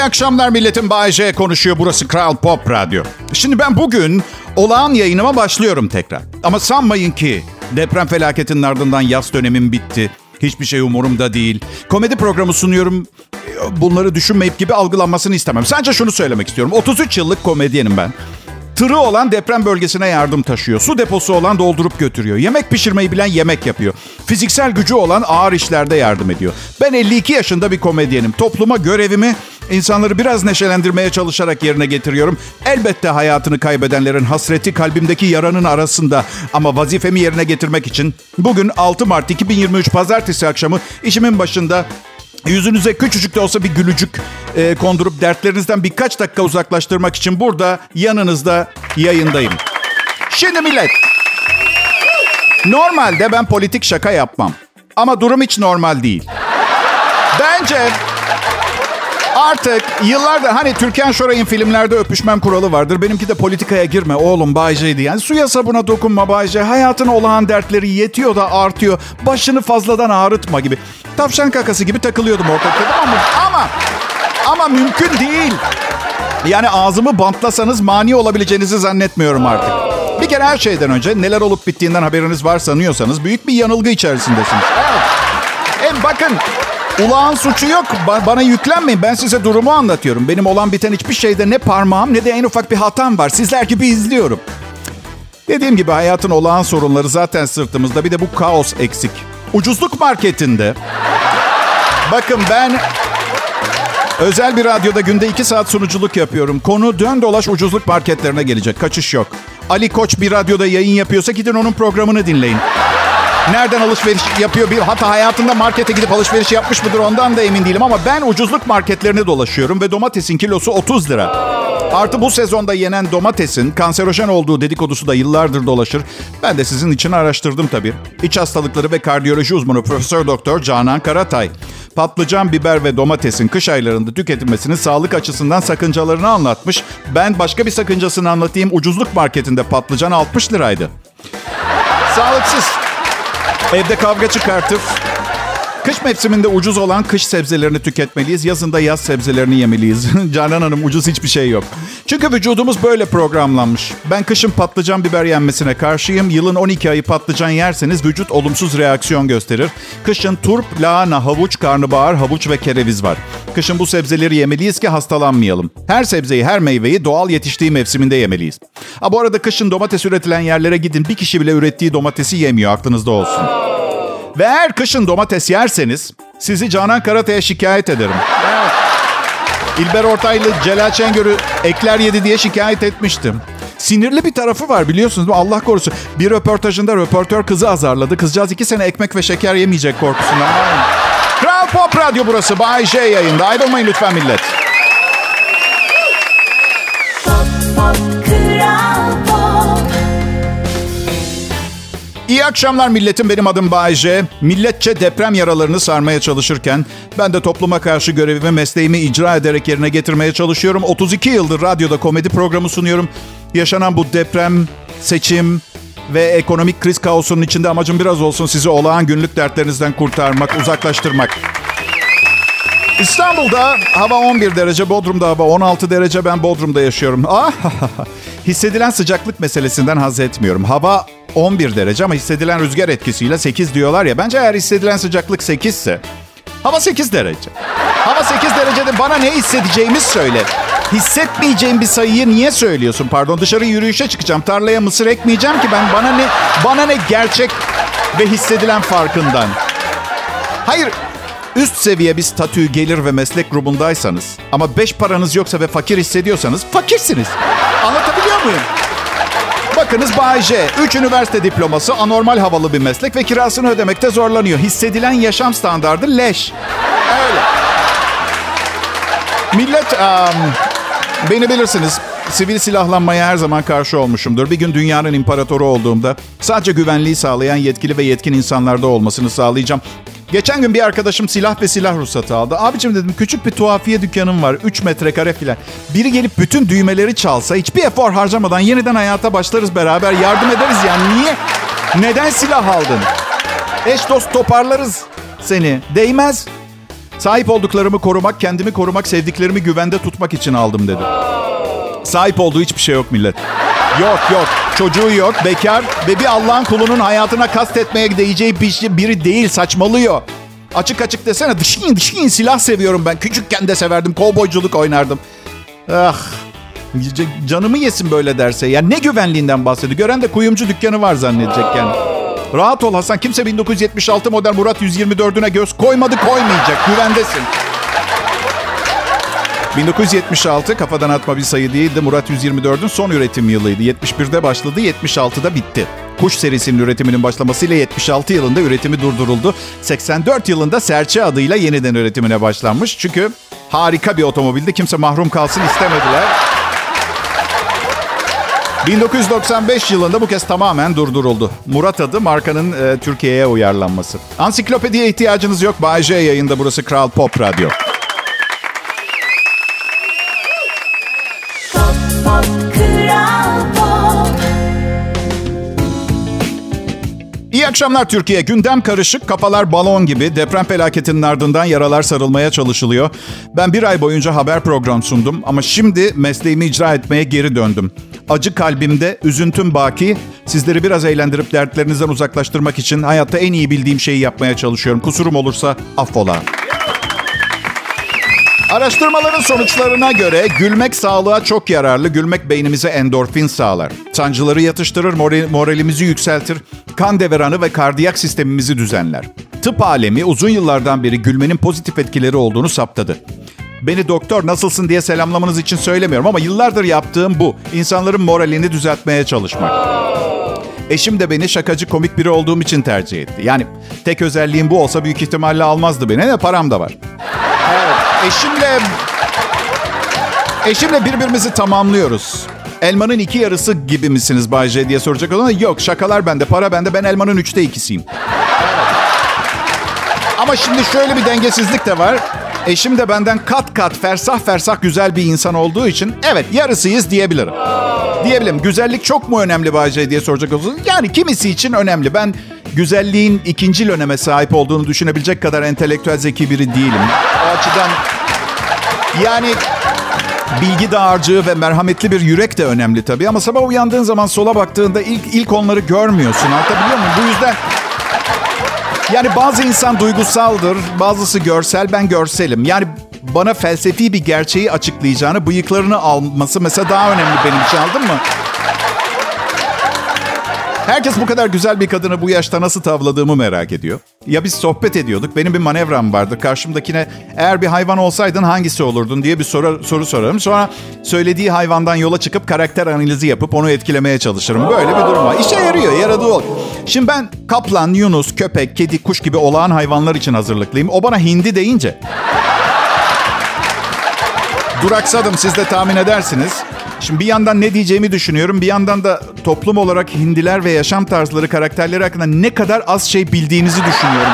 İyi akşamlar milletin Bay J konuşuyor. Burası Kral Pop Radyo. Şimdi ben bugün olağan yayınıma başlıyorum tekrar. Ama sanmayın ki deprem felaketinin ardından yaz dönemim bitti. Hiçbir şey umurumda değil. Komedi programı sunuyorum. Bunları düşünmeyip gibi algılanmasını istemem. Sadece şunu söylemek istiyorum. 33 yıllık komedyenim ben. Tırı olan deprem bölgesine yardım taşıyor. Su deposu olan doldurup götürüyor. Yemek pişirmeyi bilen yemek yapıyor. Fiziksel gücü olan ağır işlerde yardım ediyor. Ben 52 yaşında bir komedyenim. Topluma görevimi insanları biraz neşelendirmeye çalışarak yerine getiriyorum. Elbette hayatını kaybedenlerin hasreti kalbimdeki yaranın arasında. Ama vazifemi yerine getirmek için bugün 6 Mart 2023 Pazartesi akşamı işimin başında Yüzünüze küçücük de olsa bir gülücük e, kondurup dertlerinizden birkaç dakika uzaklaştırmak için burada yanınızda yayındayım. Şimdi millet. Normalde ben politik şaka yapmam. Ama durum hiç normal değil. Bence artık yıllardır hani Türkan Şoray'ın filmlerde öpüşmem kuralı vardır. Benimki de politikaya girme oğlum Bayce'ydi. Yani suya sabuna dokunma Bayce. Hayatın olağan dertleri yetiyor da artıyor. Başını fazladan ağrıtma gibi. Tavşan kakası gibi takılıyordum ortalıkta ama, ama, ama mümkün değil. Yani ağzımı bantlasanız mani olabileceğinizi zannetmiyorum artık. Bir kere her şeyden önce neler olup bittiğinden haberiniz var sanıyorsanız büyük bir yanılgı içerisindesiniz. Evet. Hem bakın Ulağın suçu yok. Ba- bana yüklenmeyin. Ben size durumu anlatıyorum. Benim olan biten hiçbir şeyde ne parmağım ne de en ufak bir hatam var. Sizler gibi izliyorum. Dediğim gibi hayatın olağan sorunları zaten sırtımızda. Bir de bu kaos eksik. Ucuzluk marketinde. Bakın ben özel bir radyoda günde iki saat sunuculuk yapıyorum. Konu dön dolaş ucuzluk marketlerine gelecek. Kaçış yok. Ali Koç bir radyoda yayın yapıyorsa gidin onun programını dinleyin. Nereden alışveriş yapıyor? Bir, hatta hayatında markete gidip alışveriş yapmış mıdır ondan da emin değilim. Ama ben ucuzluk marketlerine dolaşıyorum ve domatesin kilosu 30 lira. Artı bu sezonda yenen domatesin kanserojen olduğu dedikodusu da yıllardır dolaşır. Ben de sizin için araştırdım tabii. İç hastalıkları ve kardiyoloji uzmanı Profesör Doktor Canan Karatay. Patlıcan, biber ve domatesin kış aylarında tüketilmesinin sağlık açısından sakıncalarını anlatmış. Ben başka bir sakıncasını anlatayım. Ucuzluk marketinde patlıcan 60 liraydı. Sağlıksız. Evde kavga çıkartır. Kış mevsiminde ucuz olan kış sebzelerini tüketmeliyiz. Yazında yaz sebzelerini yemeliyiz. Canan Hanım ucuz hiçbir şey yok. Çünkü vücudumuz böyle programlanmış. Ben kışın patlıcan biber yenmesine karşıyım. Yılın 12 ayı patlıcan yerseniz vücut olumsuz reaksiyon gösterir. Kışın turp, lahana, havuç, karnabahar, havuç ve kereviz var. Kışın bu sebzeleri yemeliyiz ki hastalanmayalım. Her sebzeyi, her meyveyi doğal yetiştiği mevsiminde yemeliyiz. Ha bu arada kışın domates üretilen yerlere gidin. Bir kişi bile ürettiği domatesi yemiyor aklınızda olsun. Ve eğer kışın domates yerseniz sizi Canan Karatay'a şikayet ederim. Evet. İlber Ortaylı Celal Şengör'ü ekler yedi diye şikayet etmiştim. Sinirli bir tarafı var biliyorsunuz. Allah korusun. Bir röportajında röportör kızı azarladı. Kızcağız iki sene ekmek ve şeker yemeyecek korkusundan. Kral Pop Radyo burası. Bay J yayında. Ayrılmayın lütfen millet. İyi akşamlar milletim. Benim adım Bayece. Milletçe deprem yaralarını sarmaya çalışırken ben de topluma karşı görevimi, mesleğimi icra ederek yerine getirmeye çalışıyorum. 32 yıldır radyoda komedi programı sunuyorum. Yaşanan bu deprem, seçim ve ekonomik kriz kaosunun içinde amacım biraz olsun sizi olağan günlük dertlerinizden kurtarmak, uzaklaştırmak. İstanbul'da hava 11 derece, Bodrum'da hava 16 derece. Ben Bodrum'da yaşıyorum. Ah, hissedilen sıcaklık meselesinden haz etmiyorum. Hava 11 derece ama hissedilen rüzgar etkisiyle 8 diyorlar ya. Bence eğer hissedilen sıcaklık 8 ise hava 8 derece. Hava 8 derecede bana ne hissedeceğimi söyle. Hissetmeyeceğim bir sayıyı niye söylüyorsun? Pardon dışarı yürüyüşe çıkacağım. Tarlaya mısır ekmeyeceğim ki ben. Bana ne bana ne gerçek ve hissedilen farkından. Hayır üst seviye bir statü gelir ve meslek grubundaysanız ama beş paranız yoksa ve fakir hissediyorsanız fakirsiniz. Anlatabiliyor muyum? Bakınız Bay J. 3 üniversite diploması, anormal havalı bir meslek ve kirasını ödemekte zorlanıyor. Hissedilen yaşam standardı leş. Öyle. Millet, um, beni bilirsiniz. Sivil silahlanmaya her zaman karşı olmuşumdur. Bir gün dünyanın imparatoru olduğumda sadece güvenliği sağlayan yetkili ve yetkin insanlarda olmasını sağlayacağım. Geçen gün bir arkadaşım silah ve silah ruhsatı aldı. Abicim dedim küçük bir tuhafiye dükkanım var. 3 metrekare filan. Biri gelip bütün düğmeleri çalsa hiçbir efor harcamadan yeniden hayata başlarız beraber. Yardım ederiz yani. Niye? Neden silah aldın? Eş dost toparlarız seni. Değmez. Sahip olduklarımı korumak, kendimi korumak, sevdiklerimi güvende tutmak için aldım dedi. Sahip olduğu hiçbir şey yok millet. Yok yok. Çocuğu yok, bekar ve bir Allah'ın kulunun hayatına kastetmeye değeceği bir şey, biri değil, saçmalıyor. Açık açık desene dışkın dışkın silah seviyorum ben. Küçükken de severdim, kovboyculuk oynardım. Ah canımı yesin böyle derse. Ya ne güvenliğinden bahsediyor. Gören de kuyumcu dükkanı var zannedecek yani. Rahat ol Hasan. Kimse 1976 model Murat 124'üne göz koymadı koymayacak. Güvendesin. 1976 kafadan atma bir sayı değildi. Murat 124'ün son üretim yılıydı. 71'de başladı, 76'da bitti. Kuş serisinin üretiminin başlamasıyla 76 yılında üretimi durduruldu. 84 yılında Serçe adıyla yeniden üretimine başlanmış. Çünkü harika bir otomobildi. Kimse mahrum kalsın istemediler. 1995 yılında bu kez tamamen durduruldu. Murat adı markanın e, Türkiye'ye uyarlanması. Ansiklopediye ihtiyacınız yok. Bay J yayında burası Kral Pop Radyo. Akşamlar Türkiye. Gündem karışık, kafalar balon gibi. Deprem felaketinin ardından yaralar sarılmaya çalışılıyor. Ben bir ay boyunca haber program sundum ama şimdi mesleğimi icra etmeye geri döndüm. Acı kalbimde, üzüntüm baki. Sizleri biraz eğlendirip dertlerinizden uzaklaştırmak için hayatta en iyi bildiğim şeyi yapmaya çalışıyorum. Kusurum olursa affola. Araştırmaların sonuçlarına göre gülmek sağlığa çok yararlı. Gülmek beynimize endorfin sağlar. Sancıları yatıştırır, moralimizi yükseltir. Kan deveranı ve kardiyak sistemimizi düzenler. Tıp alemi uzun yıllardan beri gülmenin pozitif etkileri olduğunu saptadı. Beni doktor nasılsın diye selamlamanız için söylemiyorum ama yıllardır yaptığım bu. İnsanların moralini düzeltmeye çalışmak. Eşim de beni şakacı komik biri olduğum için tercih etti. Yani tek özelliğim bu olsa büyük ihtimalle almazdı beni. Ne param da var. Eşimle eşimle birbirimizi tamamlıyoruz. Elmanın iki yarısı gibi misiniz Bay J diye soracak olana yok şakalar bende, para bende. Ben elmanın üçte ikisiyim. Ama şimdi şöyle bir dengesizlik de var. Eşim de benden kat kat fersah fersah güzel bir insan olduğu için evet yarısıyız diyebilirim. Diyebilirim. Güzellik çok mu önemli Bayce diye soracak olursanız. Yani kimisi için önemli. Ben güzelliğin ikinci öneme sahip olduğunu düşünebilecek kadar entelektüel zeki biri değilim. O açıdan yani bilgi dağarcığı ve merhametli bir yürek de önemli tabii. Ama sabah uyandığın zaman sola baktığında ilk ilk onları görmüyorsun. Anlatabiliyor muyum? Bu yüzden yani bazı insan duygusaldır, bazısı görsel, ben görselim. Yani bana felsefi bir gerçeği açıklayacağını, bıyıklarını alması mesela daha önemli benim için aldın mı? Herkes bu kadar güzel bir kadını bu yaşta nasıl tavladığımı merak ediyor. Ya biz sohbet ediyorduk. Benim bir manevram vardı. Karşımdakine eğer bir hayvan olsaydın hangisi olurdun diye bir soru, soru sorarım. Sonra söylediği hayvandan yola çıkıp karakter analizi yapıp onu etkilemeye çalışırım. Böyle bir durum var. İşe yarıyor, yaradığı ol. Şimdi ben kaplan, yunus, köpek, kedi, kuş gibi olağan hayvanlar için hazırlıklıyım. O bana hindi deyince... Duraksadım siz de tahmin edersiniz. Şimdi bir yandan ne diyeceğimi düşünüyorum. Bir yandan da toplum olarak hindiler ve yaşam tarzları, karakterleri hakkında ne kadar az şey bildiğinizi düşünüyorum.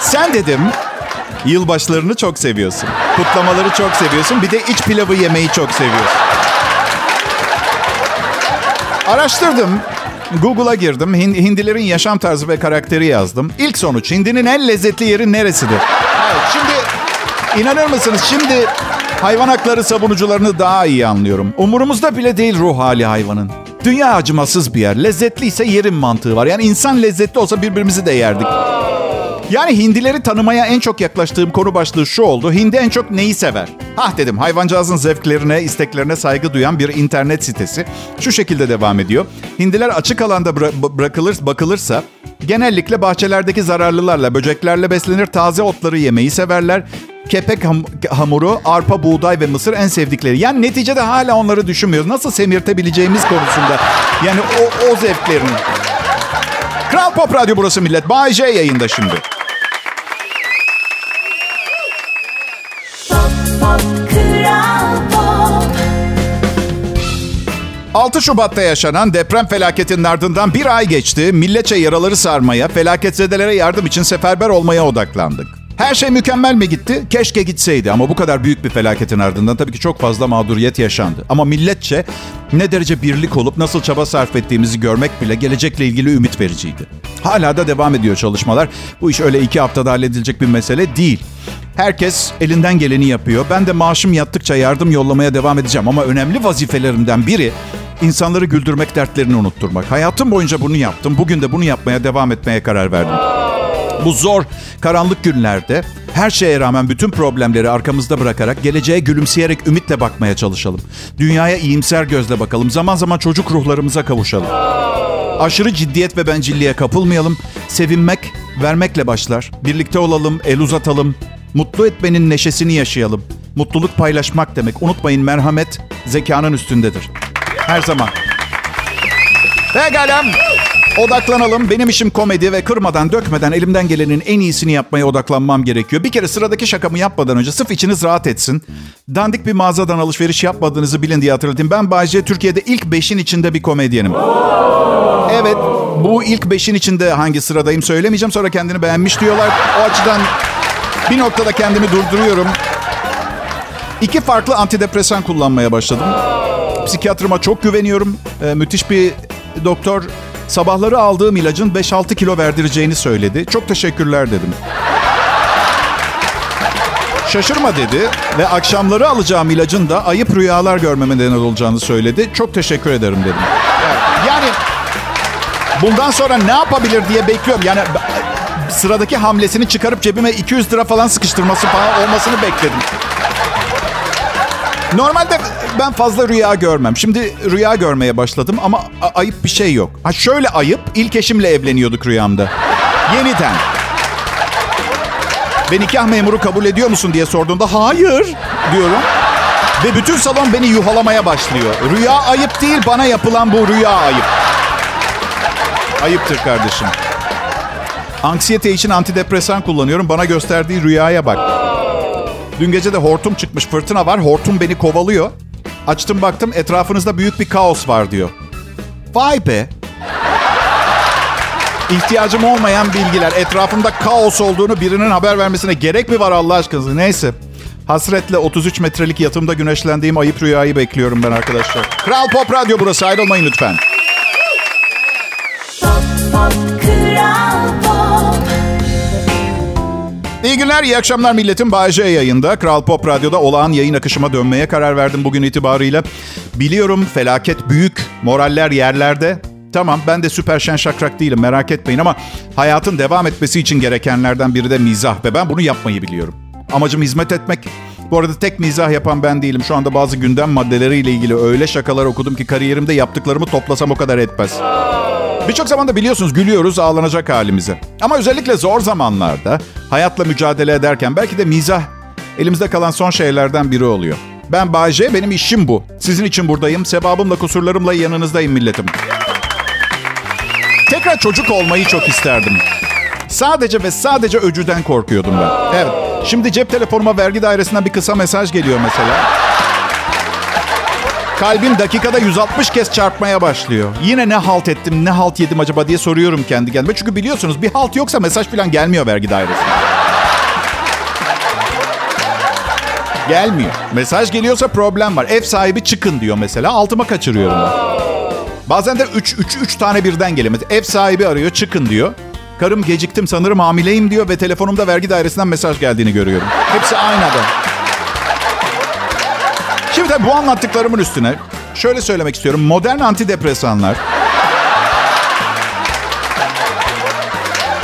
Sen dedim, yılbaşlarını çok seviyorsun. Kutlamaları çok seviyorsun. Bir de iç pilavı yemeyi çok seviyorsun. Araştırdım. Google'a girdim. Hindilerin yaşam tarzı ve karakteri yazdım. İlk sonuç hindinin en lezzetli yeri neresidir? Evet, şimdi inanır mısınız? Şimdi Hayvan hakları savunucularını daha iyi anlıyorum. Umurumuzda bile değil ruh hali hayvanın. Dünya acımasız bir yer. Lezzetliyse yerin mantığı var. Yani insan lezzetli olsa birbirimizi de yerdik. Yani hindileri tanımaya en çok yaklaştığım konu başlığı şu oldu. Hindi en çok neyi sever? Ah dedim hayvancağızın zevklerine, isteklerine saygı duyan bir internet sitesi. Şu şekilde devam ediyor. Hindiler açık alanda bıra- bırakılır, bakılırsa genellikle bahçelerdeki zararlılarla, böceklerle beslenir, taze otları yemeyi severler kepek ham- hamuru, arpa, buğday ve mısır en sevdikleri. Yani neticede hala onları düşünmüyoruz. Nasıl semirtebileceğimiz konusunda. Yani o, o zevklerini. Kral Pop Radyo burası millet. Bay J yayında şimdi. Pop, pop, 6 Şubat'ta yaşanan deprem felaketinin ardından bir ay geçti. Milletçe yaraları sarmaya, felaketzedelere yardım için seferber olmaya odaklandık. Her şey mükemmel mi gitti? Keşke gitseydi ama bu kadar büyük bir felaketin ardından tabii ki çok fazla mağduriyet yaşandı. Ama milletçe ne derece birlik olup nasıl çaba sarf ettiğimizi görmek bile gelecekle ilgili ümit vericiydi. Hala da devam ediyor çalışmalar. Bu iş öyle iki haftada halledilecek bir mesele değil. Herkes elinden geleni yapıyor. Ben de maaşım yattıkça yardım yollamaya devam edeceğim. Ama önemli vazifelerimden biri insanları güldürmek, dertlerini unutturmak. Hayatım boyunca bunu yaptım. Bugün de bunu yapmaya devam etmeye karar verdim. Bu zor, karanlık günlerde her şeye rağmen bütün problemleri arkamızda bırakarak geleceğe gülümseyerek ümitle bakmaya çalışalım. Dünyaya iyimser gözle bakalım. Zaman zaman çocuk ruhlarımıza kavuşalım. Aşırı ciddiyet ve bencilliğe kapılmayalım. Sevinmek, vermekle başlar. Birlikte olalım, el uzatalım. Mutlu etmenin neşesini yaşayalım. Mutluluk paylaşmak demek. Unutmayın merhamet zekanın üstündedir. Her zaman. Pekala. Odaklanalım. Benim işim komedi ve kırmadan dökmeden elimden gelenin en iyisini yapmaya odaklanmam gerekiyor. Bir kere sıradaki şakamı yapmadan önce sırf içiniz rahat etsin. Dandik bir mağazadan alışveriş yapmadığınızı bilin diye hatırlatayım. Ben Bayce Türkiye'de ilk beşin içinde bir komedyenim. Evet bu ilk beşin içinde hangi sıradayım söylemeyeceğim. Sonra kendini beğenmiş diyorlar. O açıdan bir noktada kendimi durduruyorum. İki farklı antidepresan kullanmaya başladım. Psikiyatrıma çok güveniyorum. Ee, müthiş bir doktor sabahları aldığım ilacın 5-6 kilo verdireceğini söyledi. Çok teşekkürler dedim. Şaşırma dedi ve akşamları alacağım ilacın da ayıp rüyalar görmeme neden olacağını söyledi. Çok teşekkür ederim dedim. Yani bundan sonra ne yapabilir diye bekliyorum. Yani sıradaki hamlesini çıkarıp cebime 200 lira falan sıkıştırması falan olmasını bekledim. Normalde ben fazla rüya görmem. Şimdi rüya görmeye başladım ama ayıp bir şey yok. Ha şöyle ayıp, ilk eşimle evleniyorduk rüyamda. Yeniden. Ve nikah memuru kabul ediyor musun diye sorduğunda hayır diyorum. Ve bütün salon beni yuhalamaya başlıyor. Rüya ayıp değil, bana yapılan bu rüya ayıp. Ayıptır kardeşim. Anksiyete için antidepresan kullanıyorum. Bana gösterdiği rüyaya bak. Dün gece de hortum çıkmış, fırtına var. Hortum beni kovalıyor. Açtım baktım etrafınızda büyük bir kaos var diyor. Vay be. İhtiyacım olmayan bilgiler. Etrafımda kaos olduğunu birinin haber vermesine gerek mi var Allah aşkına? Neyse. Hasretle 33 metrelik yatımda güneşlendiğim ayıp rüyayı bekliyorum ben arkadaşlar. Kral Pop Radyo burası ayrılmayın lütfen. İyi günler, iyi akşamlar milletim. Bayece yayında. Kral Pop Radyo'da olağan yayın akışıma dönmeye karar verdim bugün itibarıyla. Biliyorum felaket büyük, moraller yerlerde. Tamam ben de süper şen şakrak değilim merak etmeyin ama hayatın devam etmesi için gerekenlerden biri de mizah ve ben bunu yapmayı biliyorum. Amacım hizmet etmek. Bu arada tek mizah yapan ben değilim. Şu anda bazı gündem maddeleriyle ilgili öyle şakalar okudum ki kariyerimde yaptıklarımı toplasam o kadar etmez. Birçok zaman da biliyorsunuz gülüyoruz ağlanacak halimize. Ama özellikle zor zamanlarda hayatla mücadele ederken belki de mizah elimizde kalan son şeylerden biri oluyor. Ben Bayce, benim işim bu. Sizin için buradayım. Sebabımla, kusurlarımla yanınızdayım milletim. Tekrar çocuk olmayı çok isterdim. Sadece ve sadece öcüden korkuyordum ben. Evet. Şimdi cep telefonuma vergi dairesinden bir kısa mesaj geliyor mesela. Kalbim dakikada 160 kez çarpmaya başlıyor. Yine ne halt ettim, ne halt yedim acaba diye soruyorum kendi kendime. Çünkü biliyorsunuz bir halt yoksa mesaj falan gelmiyor vergi dairesine. Gelmiyor. Mesaj geliyorsa problem var. Ev sahibi çıkın diyor mesela. Altıma kaçırıyorum ben. Bazen de 3 3 3 tane birden. Mesela ev sahibi arıyor, çıkın diyor. Karım geciktim sanırım hamileyim diyor ve telefonumda vergi dairesinden mesaj geldiğini görüyorum. Hepsi aynı adam. Şimdi tabii bu anlattıklarımın üstüne şöyle söylemek istiyorum. Modern antidepresanlar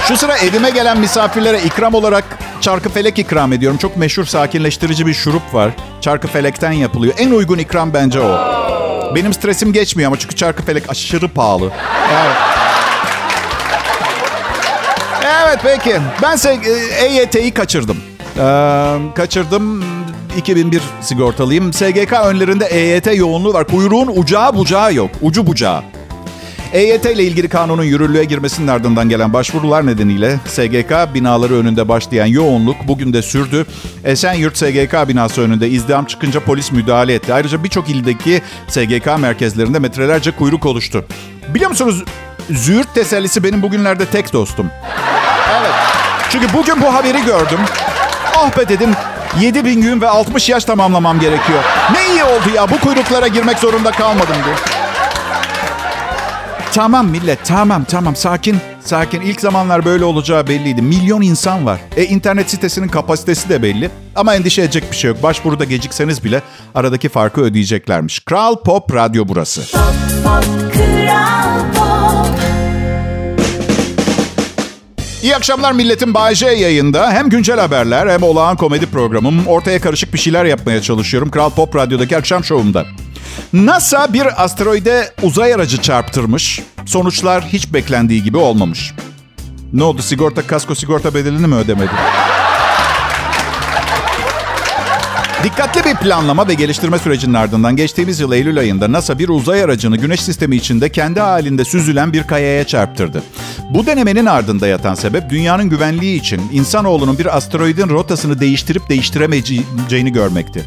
Şu sıra evime gelen misafirlere ikram olarak çarkı felek ikram ediyorum. Çok meşhur sakinleştirici bir şurup var. Çarkı felekten yapılıyor. En uygun ikram bence o. Benim stresim geçmiyor ama çünkü çarkı felek aşırı pahalı. Evet. Evet peki. Ben EYT'yi kaçırdım. Ee, kaçırdım. 2001 sigortalıyım. SGK önlerinde EYT yoğunluğu var. Kuyruğun ucağı bucağı yok. Ucu bucağı. EYT ile ilgili kanunun yürürlüğe girmesinin ardından gelen başvurular nedeniyle SGK binaları önünde başlayan yoğunluk bugün de sürdü. Esenyurt SGK binası önünde izdiham çıkınca polis müdahale etti. Ayrıca birçok ildeki SGK merkezlerinde metrelerce kuyruk oluştu. Biliyor musunuz züğürt tesellisi benim bugünlerde tek dostum. Evet. Çünkü bugün bu haberi gördüm. Ah be dedim 7 bin gün ve 60 yaş tamamlamam gerekiyor. Ne iyi oldu ya bu kuyruklara girmek zorunda kalmadım diye. Tamam millet tamam tamam sakin sakin. İlk zamanlar böyle olacağı belliydi. Milyon insan var. E internet sitesinin kapasitesi de belli. Ama endişe edecek bir şey yok. Başvuruda gecikseniz bile aradaki farkı ödeyeceklermiş. Kral Pop Radyo burası. Pop, pop, Kral İyi akşamlar milletin Bay J yayında. Hem güncel haberler hem olağan komedi programım. Ortaya karışık bir şeyler yapmaya çalışıyorum. Kral Pop Radyo'daki akşam şovumda. NASA bir asteroide uzay aracı çarptırmış. Sonuçlar hiç beklendiği gibi olmamış. Ne oldu sigorta kasko sigorta bedelini mi ödemedi? Dikkatli bir planlama ve geliştirme sürecinin ardından geçtiğimiz yıl Eylül ayında NASA bir uzay aracını Güneş sistemi içinde kendi halinde süzülen bir kayaya çarptırdı. Bu denemenin ardında yatan sebep dünyanın güvenliği için insanoğlunun bir asteroidin rotasını değiştirip değiştiremeyeceğini görmekti.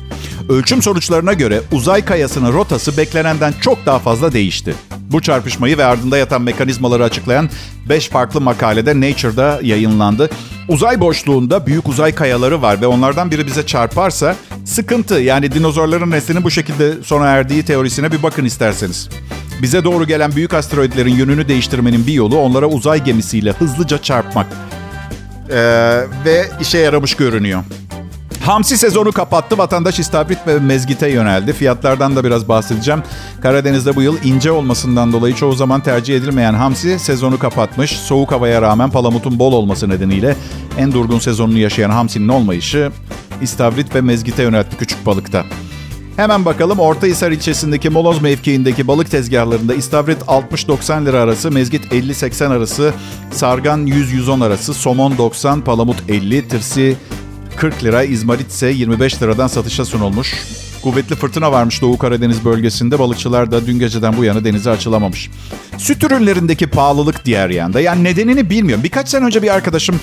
Ölçüm sonuçlarına göre uzay kayasının rotası beklenenden çok daha fazla değişti. Bu çarpışmayı ve ardında yatan mekanizmaları açıklayan 5 farklı makalede Nature'da yayınlandı. Uzay boşluğunda büyük uzay kayaları var ve onlardan biri bize çarparsa sıkıntı. Yani dinozorların neslinin bu şekilde sona erdiği teorisine bir bakın isterseniz. Bize doğru gelen büyük asteroidlerin yönünü değiştirmenin bir yolu onlara uzay gemisiyle hızlıca çarpmak. Ee, ve işe yaramış görünüyor. Hamsi sezonu kapattı. Vatandaş istavrit ve mezgite yöneldi. Fiyatlardan da biraz bahsedeceğim. Karadeniz'de bu yıl ince olmasından dolayı çoğu zaman tercih edilmeyen hamsi sezonu kapatmış. Soğuk havaya rağmen palamutun bol olması nedeniyle en durgun sezonunu yaşayan hamsinin olmayışı istavrit ve mezgite yöneltti küçük balıkta. Hemen bakalım Ortahisar ilçesindeki Moloz mevkiindeki balık tezgahlarında istavrit 60-90 lira arası, mezgit 50-80 arası, sargan 100-110 arası, somon 90, palamut 50, tırsi 40 lira, izmarit ise 25 liradan satışa sunulmuş. Kuvvetli fırtına varmış Doğu Karadeniz bölgesinde. Balıkçılar da dün geceden bu yana denize açılamamış. Süt ürünlerindeki pahalılık diğer yanda. Yani nedenini bilmiyorum. Birkaç sene önce bir arkadaşım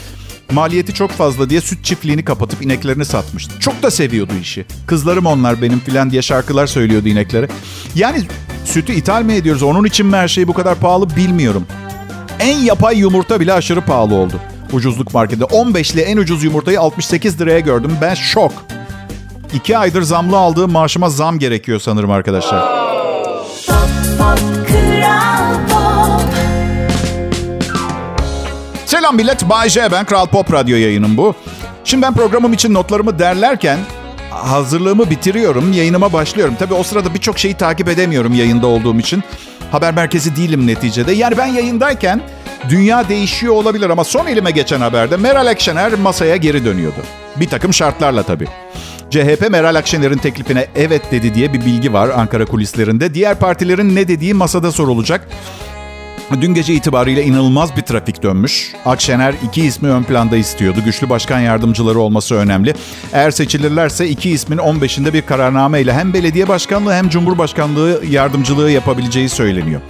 maliyeti çok fazla diye süt çiftliğini kapatıp ineklerini satmıştı. Çok da seviyordu işi. Kızlarım onlar benim filan diye şarkılar söylüyordu ineklere. Yani sütü ithal mi ediyoruz? Onun için mi her şey bu kadar pahalı bilmiyorum. En yapay yumurta bile aşırı pahalı oldu ucuzluk markette. 15'li en ucuz yumurtayı 68 liraya gördüm. Ben şok. İki aydır zamlı aldığım maaşıma zam gerekiyor sanırım arkadaşlar. Selam millet. Bay J. Ben Kral Pop Radyo yayınım bu. Şimdi ben programım için notlarımı derlerken hazırlığımı bitiriyorum. Yayınıma başlıyorum. Tabii o sırada birçok şeyi takip edemiyorum yayında olduğum için. Haber merkezi değilim neticede. Yani ben yayındayken Dünya değişiyor olabilir ama son elime geçen haberde Meral Akşener masaya geri dönüyordu. Bir takım şartlarla tabii. CHP Meral Akşener'in teklifine evet dedi diye bir bilgi var Ankara kulislerinde. Diğer partilerin ne dediği masada sorulacak. Dün gece itibariyle inanılmaz bir trafik dönmüş. Akşener iki ismi ön planda istiyordu. Güçlü başkan yardımcıları olması önemli. Eğer seçilirlerse iki ismin 15'inde bir kararname ile hem belediye başkanlığı hem cumhurbaşkanlığı yardımcılığı yapabileceği söyleniyor.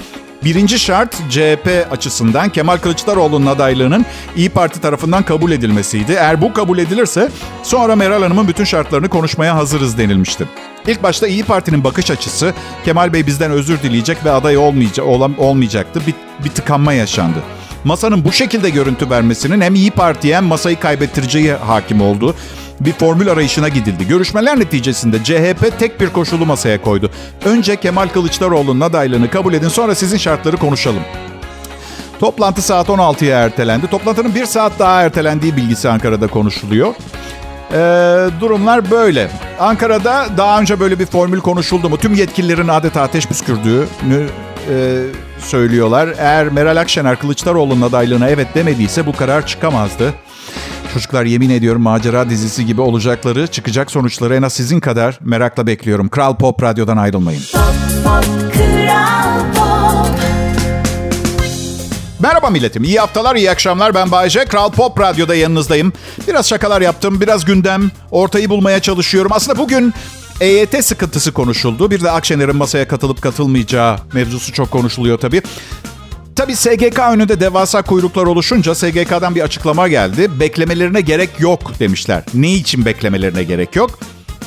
Birinci şart CHP açısından Kemal Kılıçdaroğlu'nun adaylığının İyi Parti tarafından kabul edilmesiydi. Eğer bu kabul edilirse sonra Meral Hanım'ın bütün şartlarını konuşmaya hazırız denilmişti. İlk başta İyi Parti'nin bakış açısı Kemal Bey bizden özür dileyecek ve aday olmayacak, olmayacaktı. Bir, bir tıkanma yaşandı. Masanın bu şekilde görüntü vermesinin hem İyi Parti'ye hem masayı kaybettireceği hakim oldu bir formül arayışına gidildi. Görüşmeler neticesinde CHP tek bir koşulu masaya koydu. Önce Kemal Kılıçdaroğlu'nun adaylığını kabul edin sonra sizin şartları konuşalım. Toplantı saat 16'ya ertelendi. Toplantının bir saat daha ertelendiği bilgisi Ankara'da konuşuluyor. Ee, durumlar böyle. Ankara'da daha önce böyle bir formül konuşuldu mu? Tüm yetkililerin adeta ateş püskürdüğünü e, söylüyorlar. Eğer Meral Akşener Kılıçdaroğlu'nun adaylığına evet demediyse bu karar çıkamazdı. Çocuklar yemin ediyorum macera dizisi gibi olacakları, çıkacak sonuçları en az sizin kadar merakla bekliyorum. Kral Pop Radyo'dan ayrılmayın. Pop, pop, pop. Merhaba milletim. İyi haftalar, iyi akşamlar. Ben Bayece. Kral Pop Radyo'da yanınızdayım. Biraz şakalar yaptım, biraz gündem, ortayı bulmaya çalışıyorum. Aslında bugün EYT sıkıntısı konuşuldu. Bir de Akşener'in masaya katılıp katılmayacağı mevzusu çok konuşuluyor tabii. Tabii SGK önünde devasa kuyruklar oluşunca SGK'dan bir açıklama geldi. Beklemelerine gerek yok demişler. Ne için beklemelerine gerek yok?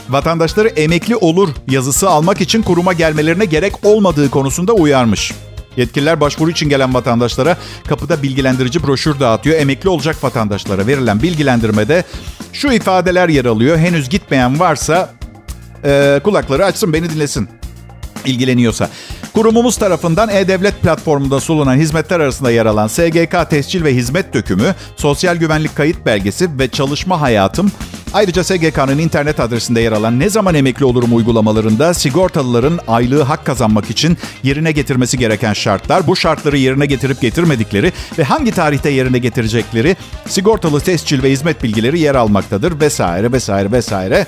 Vatandaşları emekli olur yazısı almak için kuruma gelmelerine gerek olmadığı konusunda uyarmış. Yetkililer başvuru için gelen vatandaşlara kapıda bilgilendirici broşür dağıtıyor. Emekli olacak vatandaşlara verilen bilgilendirmede şu ifadeler yer alıyor. Henüz gitmeyen varsa e, kulakları açsın beni dinlesin ilgileniyorsa. Kurumumuz tarafından E-Devlet platformunda sunulan hizmetler arasında yer alan SGK tescil ve hizmet dökümü, sosyal güvenlik kayıt belgesi ve çalışma hayatım Ayrıca SGK'nın internet adresinde yer alan ne zaman emekli olurum uygulamalarında sigortalıların aylığı hak kazanmak için yerine getirmesi gereken şartlar, bu şartları yerine getirip getirmedikleri ve hangi tarihte yerine getirecekleri sigortalı tescil ve hizmet bilgileri yer almaktadır vesaire vesaire vesaire.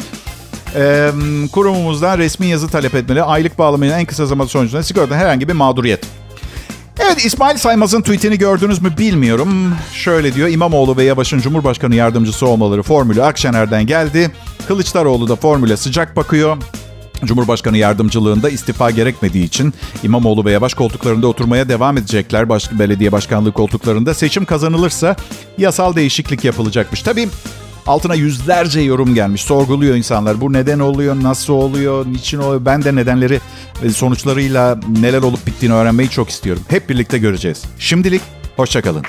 Ee, kurumumuzdan resmi yazı talep etmeli. Aylık bağlamanın en kısa zaman sonucunda sigortadan herhangi bir mağduriyet. Evet İsmail Saymaz'ın tweetini gördünüz mü bilmiyorum. Şöyle diyor İmamoğlu ve Yavaş'ın Cumhurbaşkanı yardımcısı olmaları formülü Akşener'den geldi. Kılıçdaroğlu da formüle sıcak bakıyor. Cumhurbaşkanı yardımcılığında istifa gerekmediği için İmamoğlu ve Yavaş koltuklarında oturmaya devam edecekler. Başka belediye başkanlığı koltuklarında seçim kazanılırsa yasal değişiklik yapılacakmış. Tabii Altına yüzlerce yorum gelmiş. Sorguluyor insanlar. Bu neden oluyor, nasıl oluyor, niçin oluyor? Ben de nedenleri sonuçlarıyla neler olup bittiğini öğrenmeyi çok istiyorum. Hep birlikte göreceğiz. Şimdilik hoşçakalın.